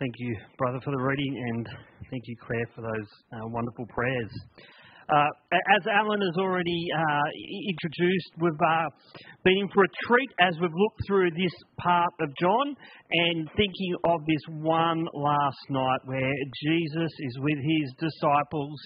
Thank you, brother, for the reading, and thank you, Claire, for those uh, wonderful prayers. Uh, as Alan has already uh, introduced, we've uh, been in for a treat as we've looked through this part of John and thinking of this one last night where Jesus is with his disciples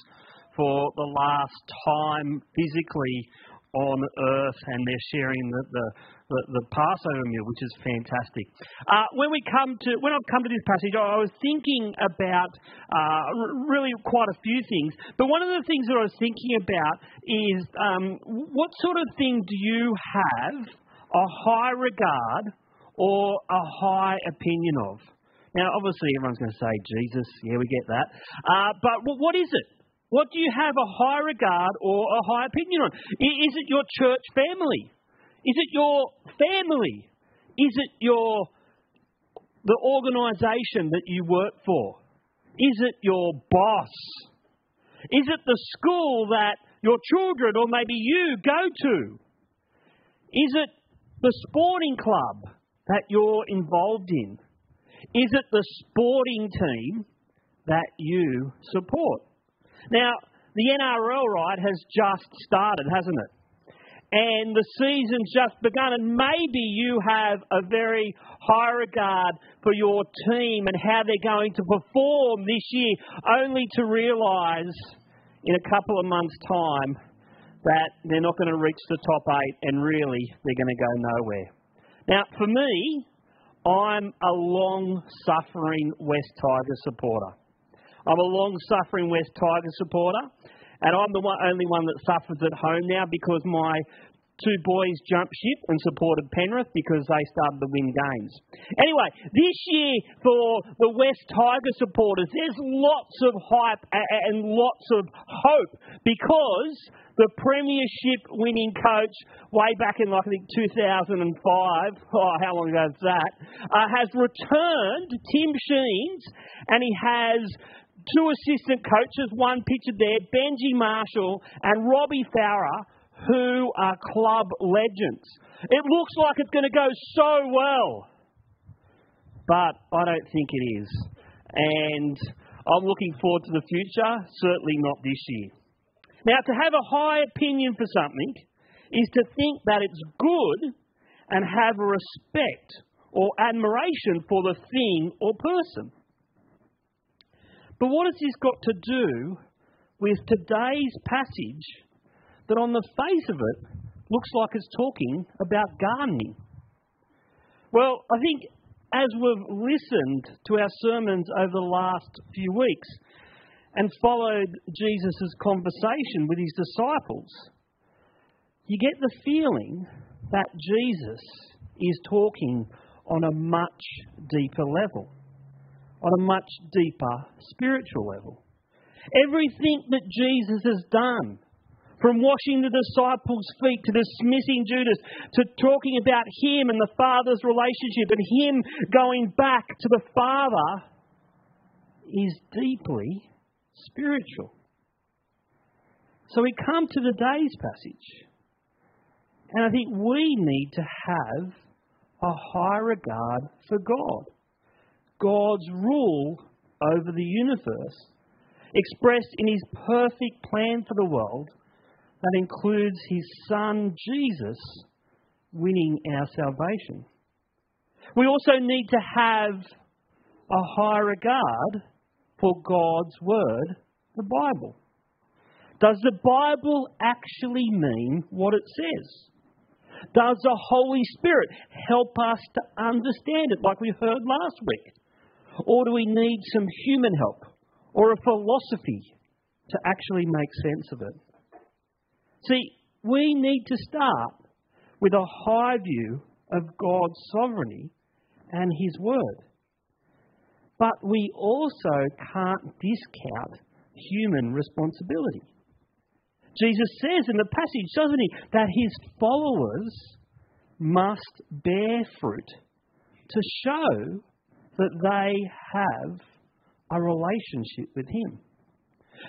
for the last time physically on earth and they're sharing the, the the, the Passover meal, which is fantastic. Uh, when we come to when I've come to this passage, I was thinking about uh, really quite a few things. But one of the things that I was thinking about is um, what sort of thing do you have a high regard or a high opinion of? Now, obviously, everyone's going to say Jesus. Yeah, we get that. Uh, but what is it? What do you have a high regard or a high opinion on? Is it your church family? Is it your family? Is it your the organisation that you work for? Is it your boss? Is it the school that your children or maybe you go to? Is it the sporting club that you're involved in? Is it the sporting team that you support? Now, the NRL ride has just started, hasn't it? And the season's just begun, and maybe you have a very high regard for your team and how they're going to perform this year, only to realise in a couple of months' time that they're not going to reach the top eight and really they're going to go nowhere. Now, for me, I'm a long suffering West Tiger supporter. I'm a long suffering West Tiger supporter. And I'm the one, only one that suffers at home now because my two boys jumped ship and supported Penrith because they started to win games. Anyway, this year for the West Tiger supporters, there's lots of hype and lots of hope because the premiership winning coach way back in like I think 2005, oh how long ago is that, uh, has returned Tim Sheens and he has two assistant coaches, one pictured there, Benji Marshall and Robbie Farah, who are club legends. It looks like it's going to go so well, but I don't think it is. And I'm looking forward to the future, certainly not this year. Now, to have a high opinion for something is to think that it's good and have a respect or admiration for the thing or person. But what has this got to do with today's passage that, on the face of it, looks like it's talking about gardening? Well, I think as we've listened to our sermons over the last few weeks and followed Jesus' conversation with his disciples, you get the feeling that Jesus is talking on a much deeper level on a much deeper spiritual level. Everything that Jesus has done, from washing the disciples' feet to dismissing Judas, to talking about him and the Father's relationship and him going back to the Father, is deeply spiritual. So we come to today's passage, and I think we need to have a high regard for God. God's rule over the universe, expressed in his perfect plan for the world that includes his son Jesus winning our salvation. We also need to have a high regard for God's word, the Bible. Does the Bible actually mean what it says? Does the Holy Spirit help us to understand it, like we heard last week? Or do we need some human help or a philosophy to actually make sense of it? See, we need to start with a high view of God's sovereignty and His Word. But we also can't discount human responsibility. Jesus says in the passage, doesn't he, that his followers must bear fruit to show that they have a relationship with Him.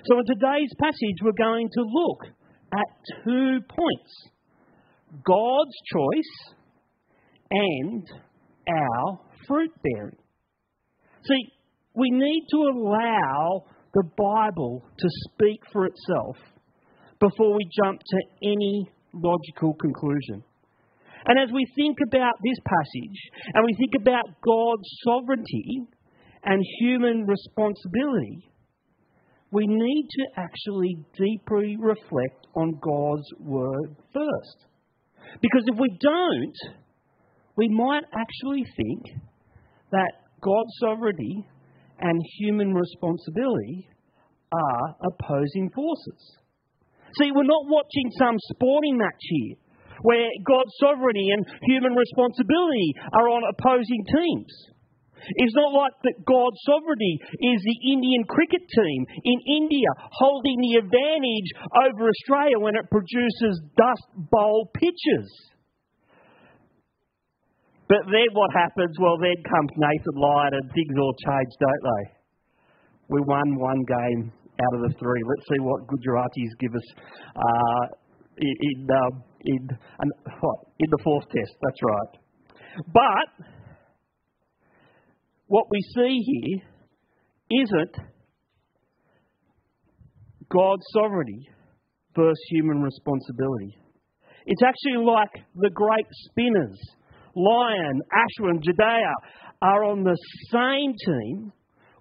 So, in today's passage, we're going to look at two points God's choice and our fruit bearing. See, we need to allow the Bible to speak for itself before we jump to any logical conclusion. And as we think about this passage and we think about God's sovereignty and human responsibility, we need to actually deeply reflect on God's word first. Because if we don't, we might actually think that God's sovereignty and human responsibility are opposing forces. See, we're not watching some sporting match here where God's sovereignty and human responsibility are on opposing teams. It's not like that God's sovereignty is the Indian cricket team in India holding the advantage over Australia when it produces dust bowl pitches. But then what happens? Well, then comes Nathan Lyon and things all change, don't they? We won one game out of the three. Let's see what Gujaratis give us uh, in, um, in, in the fourth test. That's right. But what we see here isn't God's sovereignty versus human responsibility. It's actually like the great spinners, Lyon, Ashwin, Jadeja, are on the same team,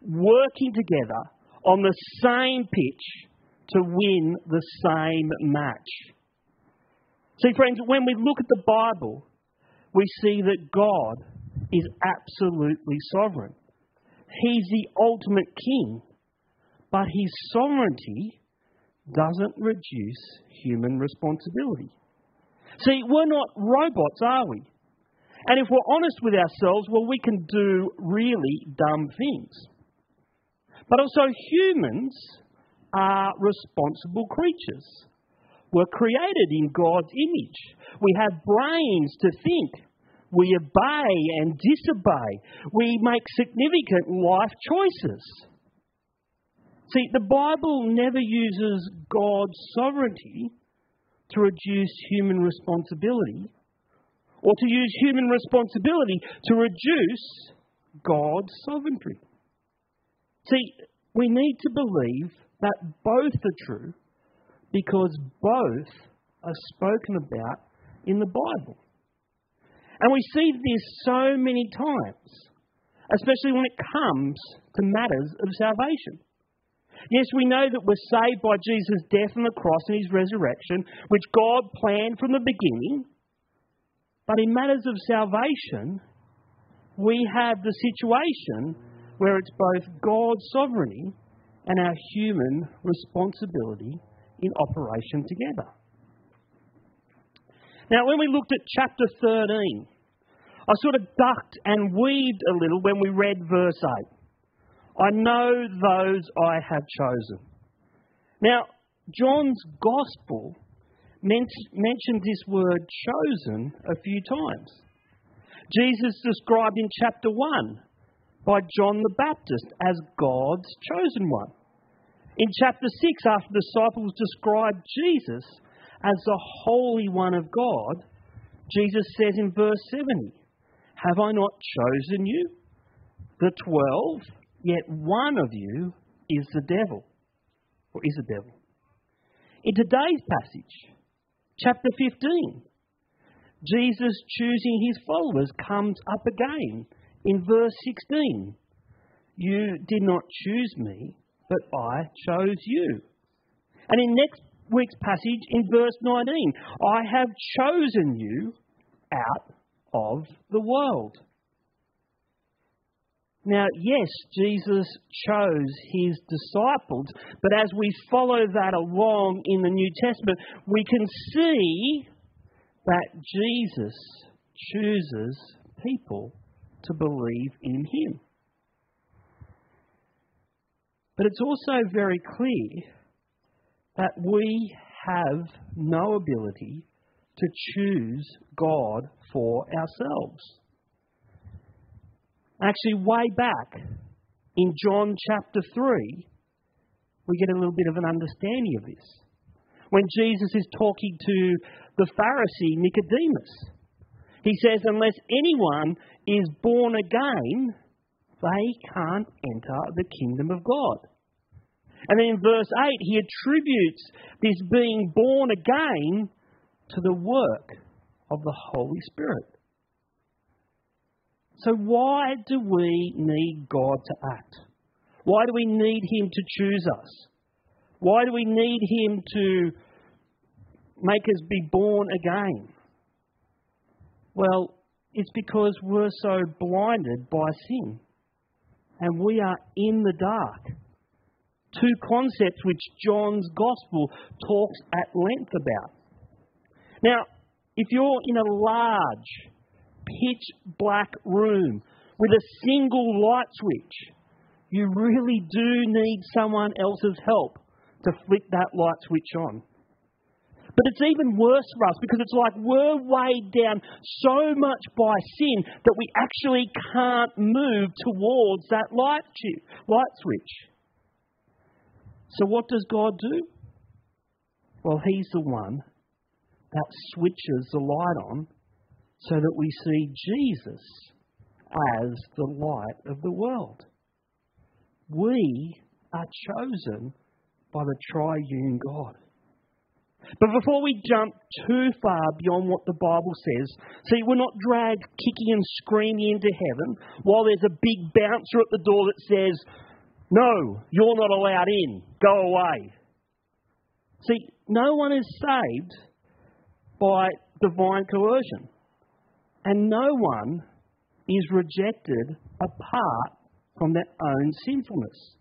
working together on the same pitch to win the same match. See, friends, when we look at the Bible, we see that God is absolutely sovereign. He's the ultimate king, but his sovereignty doesn't reduce human responsibility. See, we're not robots, are we? And if we're honest with ourselves, well, we can do really dumb things. But also, humans are responsible creatures. We're created in God's image. We have brains to think. We obey and disobey. We make significant life choices. See, the Bible never uses God's sovereignty to reduce human responsibility or to use human responsibility to reduce God's sovereignty. See, we need to believe that both are true because both are spoken about in the Bible. And we see this so many times, especially when it comes to matters of salvation. Yes, we know that we're saved by Jesus' death on the cross and his resurrection, which God planned from the beginning. But in matters of salvation, we have the situation where it's both God's sovereignty and our human responsibility in operation together. Now, when we looked at chapter 13, I sort of ducked and weaved a little when we read verse 8. I know those I have chosen. Now, John's Gospel mentions this word chosen a few times. Jesus described in chapter 1 by John the Baptist as God's chosen one. In chapter 6, after the disciples describe Jesus as the Holy One of God, Jesus says in verse 70, Have I not chosen you? The twelve, yet one of you is the devil, or is the devil. In today's passage, chapter 15, Jesus choosing his followers comes up again in verse 16. You did not choose me, but I chose you. And in next week's passage, in verse 19, I have chosen you out of the world. Now, yes, Jesus chose his disciples, but as we follow that along in the New Testament, we can see that Jesus chooses people to believe in him. But it's also very clear that we have no ability to choose God for ourselves. Actually, way back in John chapter 3, we get a little bit of an understanding of this. When Jesus is talking to the Pharisee Nicodemus, he says, Unless anyone is born again, they can't enter the kingdom of God. And then in verse 8, he attributes this being born again to the work of the Holy Spirit. So, why do we need God to act? Why do we need Him to choose us? Why do we need Him to make us be born again? Well, it's because we're so blinded by sin and we are in the dark. Two concepts which John's Gospel talks at length about. Now, if you're in a large, pitch black room with a single light switch, you really do need someone else's help to flick that light switch on. But it's even worse for us because it's like we're weighed down so much by sin that we actually can't move towards that light, light switch. So, what does God do? Well, He's the one that switches the light on so that we see Jesus as the light of the world. We are chosen by the triune God. But before we jump too far beyond what the Bible says, see, we're not dragged kicking and screaming into heaven while there's a big bouncer at the door that says, No, you're not allowed in, go away. See, no one is saved by divine coercion, and no one is rejected apart from their own sinfulness.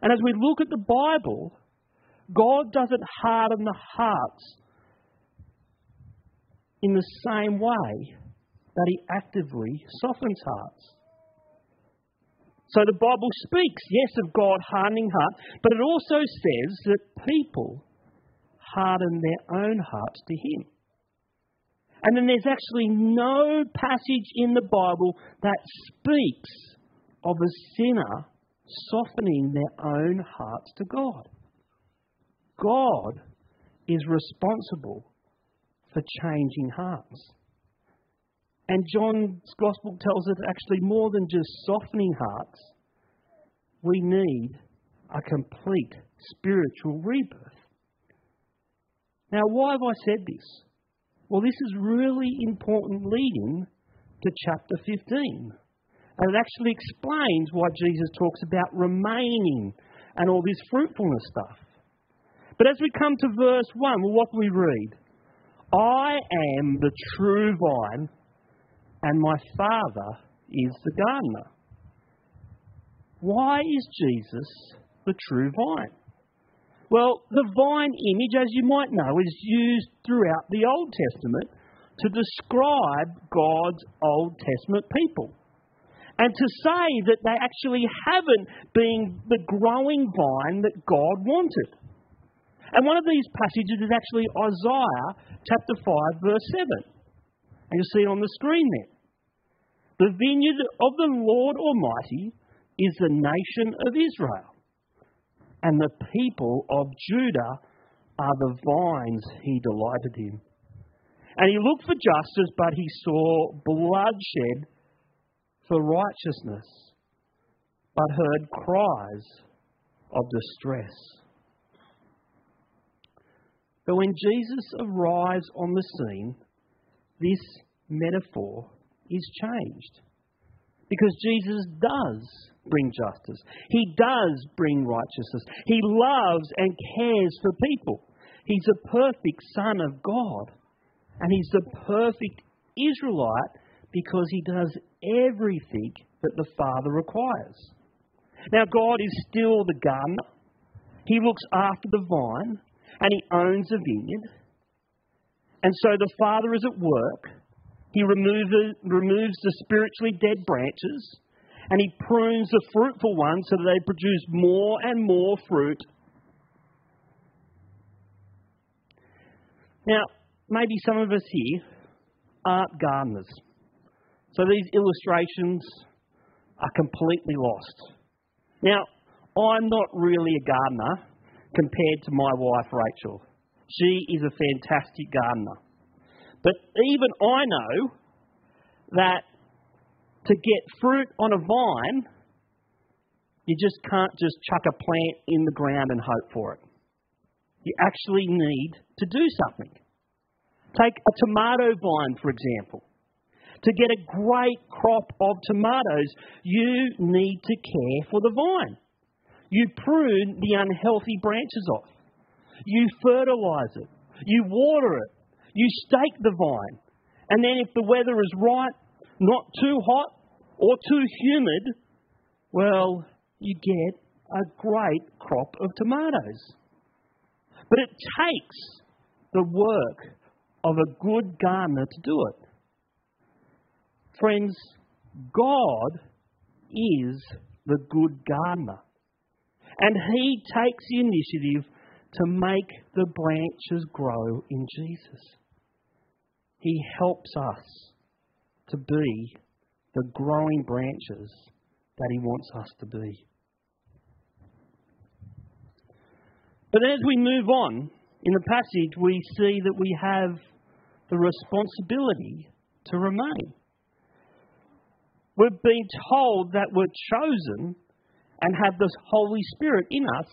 And as we look at the Bible, God doesn't harden the hearts in the same way that He actively softens hearts. So the Bible speaks, yes, of God hardening hearts, but it also says that people harden their own hearts to Him. And then there's actually no passage in the Bible that speaks of a sinner softening their own hearts to God. God is responsible for changing hearts. And John's Gospel tells us actually more than just softening hearts, we need a complete spiritual rebirth. Now, why have I said this? Well, this is really important leading to chapter 15. And it actually explains why Jesus talks about remaining and all this fruitfulness stuff. But as we come to verse 1, well, what do we read? I am the true vine, and my Father is the gardener. Why is Jesus the true vine? Well, the vine image, as you might know, is used throughout the Old Testament to describe God's Old Testament people. And to say that they actually haven't been the growing vine that God wanted. And one of these passages is actually Isaiah chapter 5, verse 7. And you'll see it on the screen there. The vineyard of the Lord Almighty is the nation of Israel, and the people of Judah are the vines he delighted in. And he looked for justice, but he saw bloodshed for righteousness, but heard cries of distress. But when Jesus arrives on the scene, this metaphor is changed. Because Jesus does bring justice. He does bring righteousness. He loves and cares for people. He's a perfect Son of God. And he's the perfect Israelite because he does everything that the Father requires. Now, God is still the gardener. He looks after the vine and he owns a vineyard. And so the Father is at work. He removes, removes the spiritually dead branches and he prunes the fruitful ones so that they produce more and more fruit. Now, maybe some of us here aren't gardeners. So these illustrations are completely lost. Now, I'm not really a gardener, compared to my wife Rachel. She is a fantastic gardener. But even I know that to get fruit on a vine, you just can't just chuck a plant in the ground and hope for it. You actually need to do something. Take a tomato vine, for example. To get a great crop of tomatoes, you need to care for the vine. You prune the unhealthy branches off. You fertilise it. You water it. You stake the vine. And then, if the weather is right, not too hot or too humid, well, you get a great crop of tomatoes. But it takes the work of a good gardener to do it. Friends, God is the good gardener. And He takes the initiative to make the branches grow in Jesus. He helps us to be the growing branches that He wants us to be. But as we move on in the passage, we see that we have the responsibility to remain. We've been told that we're chosen and have the Holy Spirit in us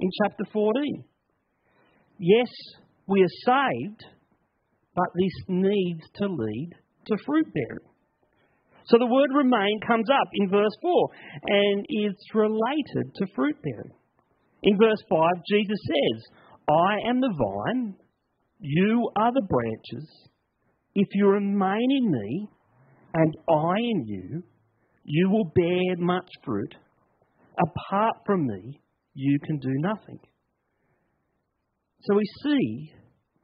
in chapter 14. Yes, we are saved, but this needs to lead to fruit bearing. So the word remain comes up in verse 4 and it's related to fruit bearing. In verse 5, Jesus says, I am the vine, you are the branches. If you remain in me and I in you, you will bear much fruit. Apart from me, you can do nothing. So we see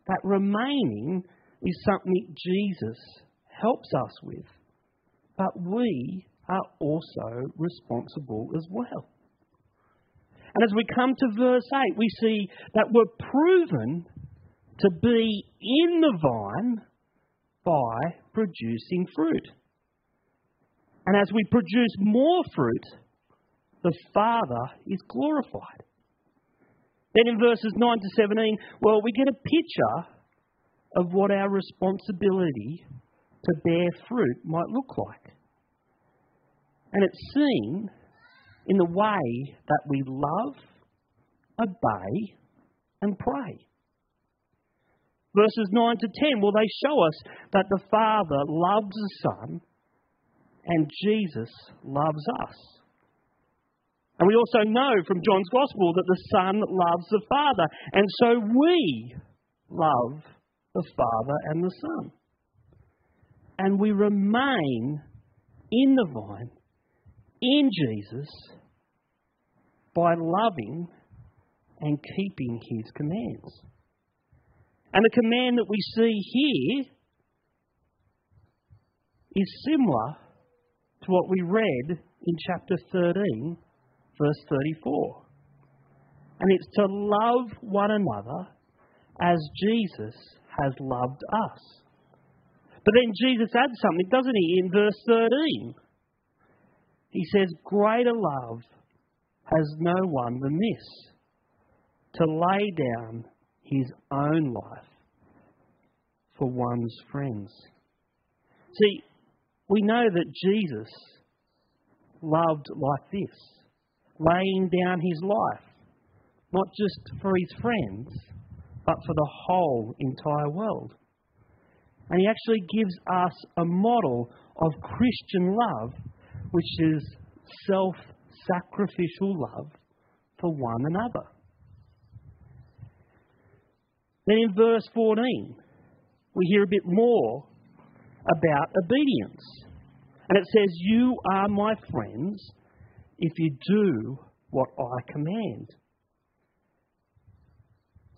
that remaining is something Jesus helps us with, but we are also responsible as well. And as we come to verse 8, we see that we're proven to be in the vine by producing fruit. And as we produce more fruit, the Father is glorified. Then in verses 9 to 17, well, we get a picture of what our responsibility to bear fruit might look like. And it's seen in the way that we love, obey, and pray. Verses 9 to 10, well, they show us that the Father loves the Son and Jesus loves us. And we also know from John's Gospel that the Son loves the Father, and so we love the Father and the Son. And we remain in the vine, in Jesus, by loving and keeping His commands. And the command that we see here is similar to what we read in chapter 13, verse 34. And it's to love one another as Jesus has loved us. But then Jesus adds something, doesn't he, in verse 13? He says, Greater love has no one than this to lay down his own life for one's friends. See, we know that Jesus loved like this, laying down his life, not just for his friends, but for the whole entire world. And he actually gives us a model of Christian love, which is self sacrificial love for one another. Then in verse 14, we hear a bit more about obedience. And it says, You are my friends if you do what I command.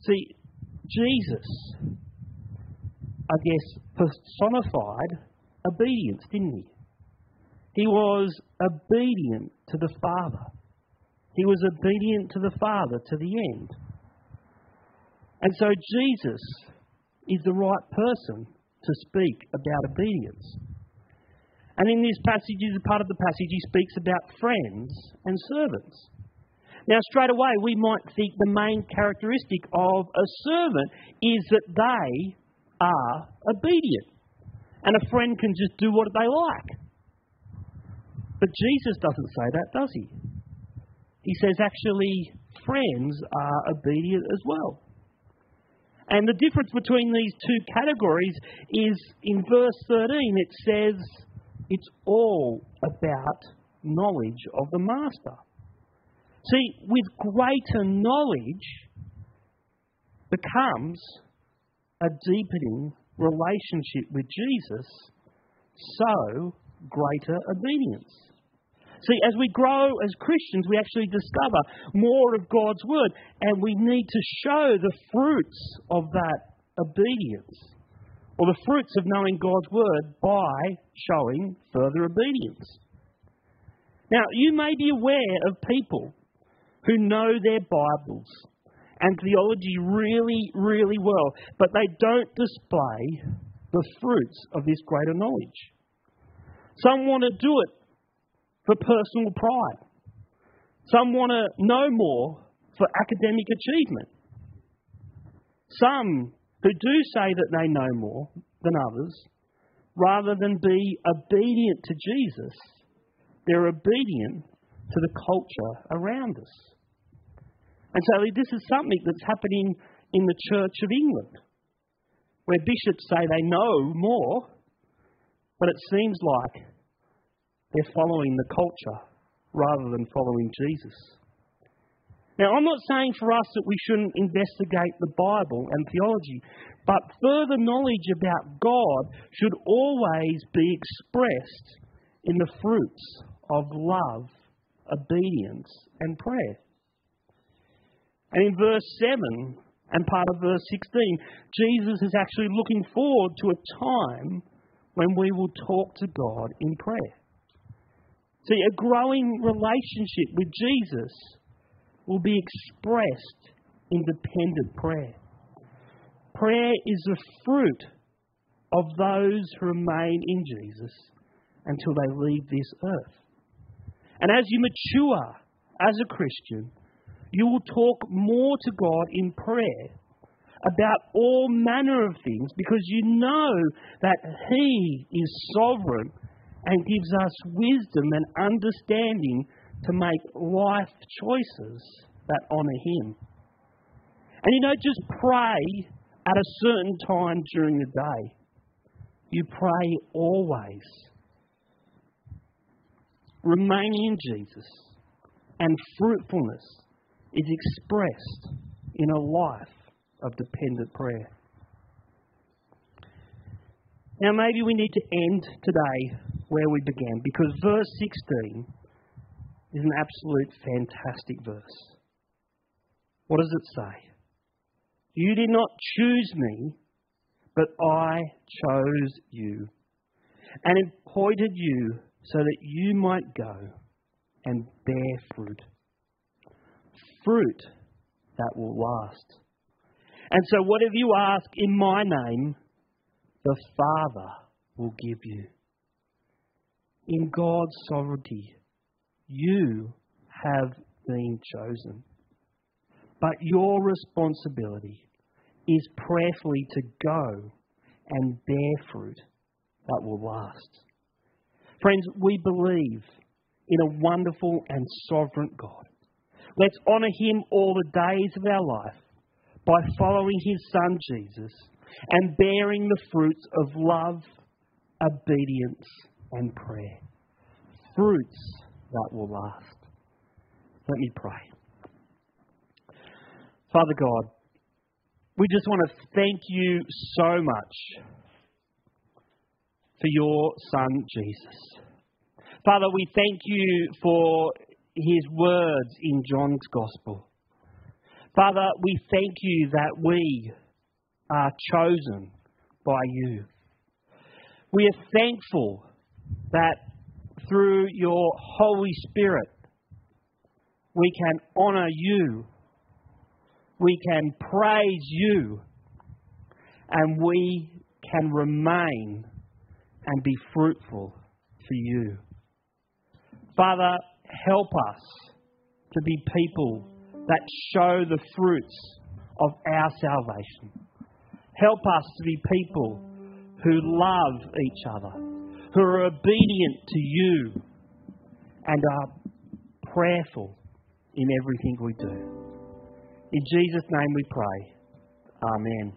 See, Jesus, I guess, personified obedience, didn't he? He was obedient to the Father. He was obedient to the Father to the end. And so Jesus is the right person to speak about obedience. And in this passage, is a part of the passage, he speaks about friends and servants. Now, straight away, we might think the main characteristic of a servant is that they are obedient. And a friend can just do what they like. But Jesus doesn't say that, does he? He says actually friends are obedient as well. And the difference between these two categories is in verse 13 it says it's all about knowledge of the Master. See, with greater knowledge becomes a deepening relationship with Jesus, so greater obedience. See, as we grow as Christians, we actually discover more of God's Word, and we need to show the fruits of that obedience, or the fruits of knowing God's Word by showing further obedience. Now, you may be aware of people who know their Bibles and theology really, really well, but they don't display the fruits of this greater knowledge. Some want to do it for personal pride. Some want to know more for academic achievement. Some who do say that they know more than others, rather than be obedient to Jesus, they're obedient to the culture around us. And so this is something that's happening in the Church of England, where bishops say they know more, but it seems like they're following the culture rather than following Jesus. Now, I'm not saying for us that we shouldn't investigate the Bible and theology, but further knowledge about God should always be expressed in the fruits of love, obedience, and prayer. And in verse 7 and part of verse 16, Jesus is actually looking forward to a time when we will talk to God in prayer. See, a growing relationship with Jesus will be expressed in dependent prayer. Prayer is the fruit of those who remain in Jesus until they leave this earth. And as you mature as a Christian, you will talk more to God in prayer about all manner of things because you know that He is sovereign and gives us wisdom and understanding to make life choices that honour Him. And you don't just pray at a certain time during the day, you pray always. Remaining in Jesus and fruitfulness is expressed in a life of dependent prayer. Now, maybe we need to end today where we began because verse 16 is an absolute fantastic verse. What does it say? You did not choose me, but I chose you and appointed you so that you might go and bear fruit fruit that will last. And so, whatever you ask in my name, the Father will give you. In God's sovereignty, you have been chosen. But your responsibility is prayerfully to go and bear fruit that will last. Friends, we believe in a wonderful and sovereign God Let's honour him all the days of our life by following his son Jesus and bearing the fruits of love, obedience, and prayer. Fruits that will last. Let me pray. Father God, we just want to thank you so much for your Son, Jesus. Father, we thank you for his words in John's Gospel. Father, we thank you that we are chosen by you. We are thankful that through your Holy Spirit we can honour you, we can praise you, and we can remain and be fruitful for you. Father, help us to be people that show the fruits of our salvation. Help us to be people who love each other, who are obedient to you, and are prayerful in everything we do. In Jesus' name we pray. Amen.